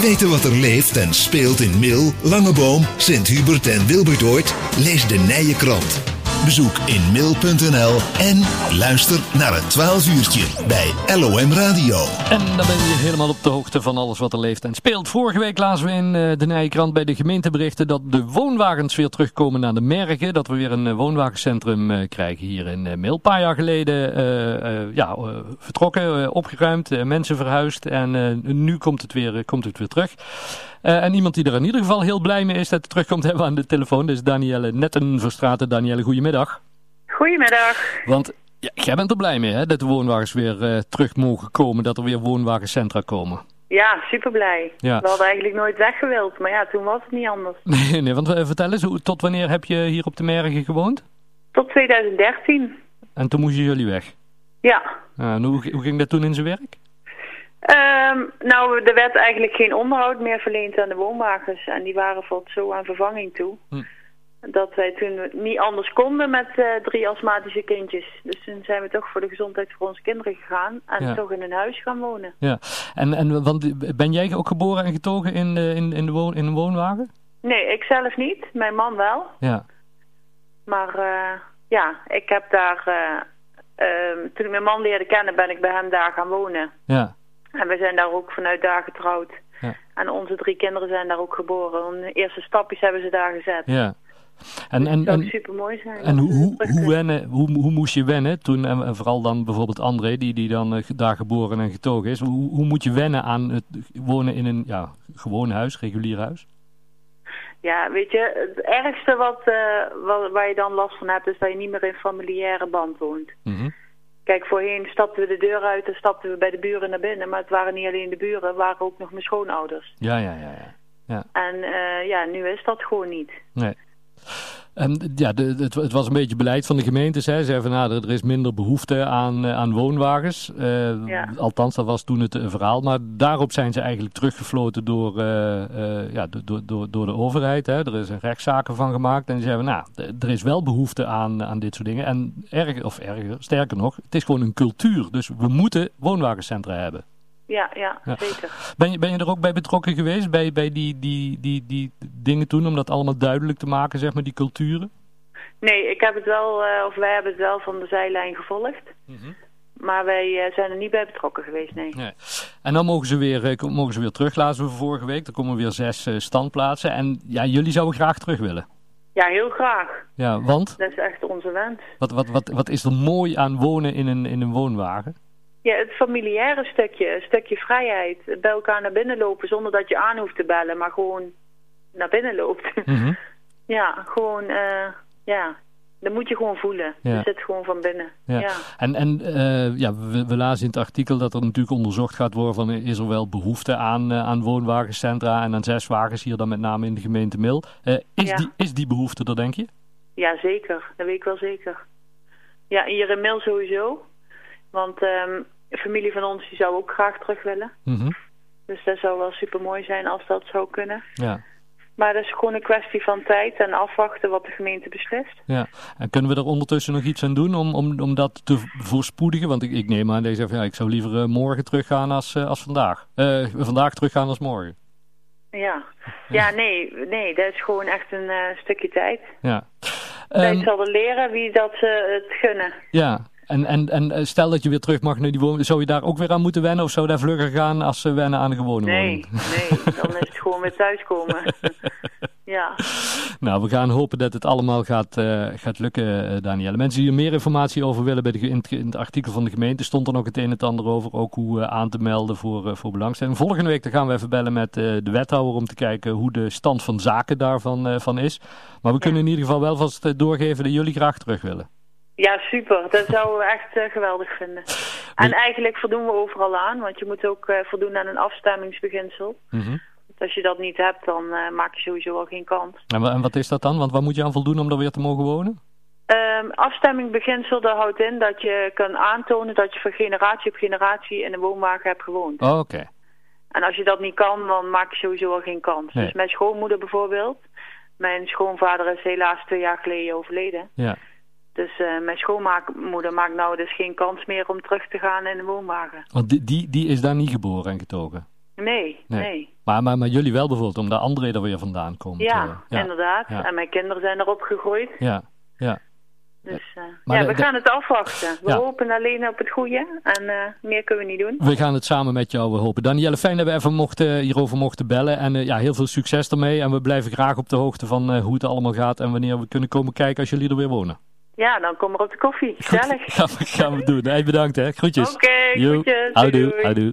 Weten wat er leeft en speelt in Mil, Langeboom, Sint-Hubert en Wilbertoort? Lees de Nijenkrant. Bezoek in mil.nl en luister naar het 12 uurtje bij LOM Radio. En dan ben je helemaal op de hoogte van alles wat er leeft en speelt. Vorige week lazen we in uh, de Nijenkrant bij de gemeenteberichten dat de woonwagens weer terugkomen naar de merken. Dat we weer een uh, woonwagencentrum uh, krijgen hier in Mil. Een paar jaar geleden ja, vertrokken, opgeruimd, mensen verhuisd en nu komt het weer, komt het weer terug. Uh, en iemand die er in ieder geval heel blij mee is dat het terugkomt hebben we aan de telefoon. Is Danielle Nettenverstraten. Danielle, goedemiddag. Goedemiddag. Want ja, jij bent er blij mee hè, dat de woonwagens weer uh, terug mogen komen. Dat er weer woonwagencentra komen. Ja, super blij. Ja. We hadden eigenlijk nooit weggewild, maar ja, toen was het niet anders. Nee, nee want uh, vertel eens, hoe, tot wanneer heb je hier op de Mergen gewoond? Tot 2013. En toen moesten jullie weg? Ja. en hoe, hoe ging dat toen in zijn werk? Um, nou, er werd eigenlijk geen onderhoud meer verleend aan de woonwagens. En die waren valt zo aan vervanging toe. Hm. Dat wij toen niet anders konden met uh, drie astmatische kindjes. Dus toen zijn we toch voor de gezondheid voor onze kinderen gegaan. En ja. toch in een huis gaan wonen. Ja, en, en want ben jij ook geboren en getogen in, de, in, in, de woon, in een woonwagen? Nee, ik zelf niet. Mijn man wel. Ja. Maar uh, ja, ik heb daar... Uh, toen ik mijn man leerde kennen ben ik bij hem daar gaan wonen. Ja. En we zijn daar ook vanuit daar getrouwd. Ja. En onze drie kinderen zijn daar ook geboren. De eerste stapjes hebben ze daar gezet. Ja. En, en, dat zou super mooi zijn. En hoe, hoe, hoe, wennen, hoe, hoe moest je wennen toen, en vooral dan bijvoorbeeld André, die, die dan uh, daar geboren en getogen is. Hoe, hoe moet je wennen aan het wonen in een ja, gewoon huis, regulier huis? Ja, weet je, het ergste wat, uh, wat, waar je dan last van hebt, is dat je niet meer in familiaire band woont. Mm Kijk, voorheen stapten we de deur uit en stapten we bij de buren naar binnen. Maar het waren niet alleen de buren, het waren ook nog mijn schoonouders. Ja, ja, ja. ja. ja. En uh, ja, nu is dat gewoon niet. Nee. En ja, de, het, het, was een beetje beleid van de gemeentes. Hè. Ze zeiden van, nou, er is minder behoefte aan, eh, aan woonwagens. Uh, ja. Althans, dat was toen het uh, verhaal. Maar daarop zijn ze eigenlijk teruggefloten door, uh, ja, door, door, door de overheid. Hè. Er is een rechtszaken van gemaakt. En ze zeiden, nou, er is wel behoefte aan, aan dit soort dingen. En erger, of erger, sterker nog, het is gewoon een cultuur. Dus we moeten woonwagencentra hebben. Ja, ja, ja, zeker. Ben je, ben je er ook bij betrokken geweest, bij, bij die, die, die, die dingen toen, om dat allemaal duidelijk te maken, zeg maar, die culturen? Nee, ik heb het wel, uh, of wij hebben het wel van de zijlijn gevolgd. Mm -hmm. Maar wij uh, zijn er niet bij betrokken geweest, nee. nee. En dan mogen ze, weer, uh, mogen ze weer terug, we vorige week. Er komen weer zes standplaatsen. En ja, jullie zouden graag terug willen. Ja, heel graag. Ja, want? Dat is echt onze wens. Wat, wat, wat, wat is er mooi aan wonen in een, in een woonwagen? Ja, het familiaire stukje, een stukje vrijheid. Bij elkaar naar binnen lopen zonder dat je aan hoeft te bellen, maar gewoon naar binnen loopt. Mm -hmm. ja, gewoon, uh, ja, dat moet je gewoon voelen. Ja. Je zit gewoon van binnen. Ja. ja. En, en uh, ja, we, we, lazen in het artikel dat er natuurlijk onderzocht gaat worden van is er wel behoefte aan, uh, aan woonwagencentra en aan zeswagens hier dan met name in de gemeente Mil. Uh, is, Ja. die, is die behoefte er denk je? Ja, zeker. Dat weet ik wel zeker. Ja, hier in Mil sowieso. Want um, een familie van ons die zou ook graag terug willen. Mhm. Dus dat zou wel super mooi zijn als dat zou kunnen. Ja. Maar dat is gewoon een kwestie van tijd en afwachten wat de gemeente beslist. Ja, en kunnen we er ondertussen nog iets aan doen om, om, om dat te voorspoedigen? Want ik, ik neem aan, deze ja, ik zou liever uh, morgen teruggaan als, uh, als vandaag. Uh, vandaag teruggaan als morgen. Ja, ja nee, nee, dat is gewoon echt een stukje tijd. Ja. Tijd Um, zal er leren wie dat het gunnen. Ja, en, en, en stel dat je weer terug mag naar die woning, zou je daar ook weer aan moeten wennen? Of zou daar vlugger gaan als ze wennen aan de gewone nee, woning? Nee, dan is het gewoon weer thuiskomen. ja. Nou, we gaan hopen dat het allemaal gaat, uh, gaat lukken, uh, Danielle. Mensen die er meer informatie over willen, bij de, in, het, in het artikel van de gemeente stond er nog het een en het ander over. Ook hoe uh, aan te melden voor, voor belangstelling. Volgende week dan gaan we even bellen met de wethouder om te kijken hoe de stand van zaken daarvan van is. Maar we kunnen in ieder geval wel vast doorgeven dat jullie graag terug willen. Ja, super. Dat zouden we echt uh, geweldig vinden. En eigenlijk voldoen we overal aan, want je moet ook uh, voldoen aan een afstemmingsbeginsel. Mm -hmm. Als je dat niet hebt, dan uh, maak je sowieso al geen kans. En, en, wat is dat dan? Want waar moet je aan voldoen om daar weer te mogen wonen? Um, afstemmingbeginsel, dat houdt in dat je kan aantonen dat je van generatie op generatie in een woonwagen hebt gewoond. Oh, oké. Okay. En als je dat niet kan, dan maak je sowieso al geen kans. Nee. Dus mijn schoonmoeder bijvoorbeeld. Mijn schoonvader is helaas twee jaar geleden overleden. Ja. Dus uh, mijn schoonmoeder maakt nou dus geen kans meer om terug te gaan in de woonwagen. Want die, die, die is daar niet geboren en getogen? Nee, nee. nee. Maar, maar, maar jullie wel bijvoorbeeld, omdat André er weer vandaan komt. Ja, inderdaad. En mijn kinderen zijn erop gegroeid. Ja, ja. Dus uh, ja, we gaan het afwachten. We hopen alleen op het goede en uh, meer kunnen we niet doen. We gaan het samen met jou hopen. Danielle, fijn dat we even mochten, hierover mochten bellen. En uh, ja, heel veel succes ermee. En we blijven graag op de hoogte van hoe het allemaal gaat en wanneer we kunnen komen kijken als jullie er weer wonen. Ja, dan kom maar op de koffie. Gezellig. Gaan, we, gaan we doen. Hey, bedankt hè. Groetjes. Oké, okay, groetjes. Houdoe, houdoe.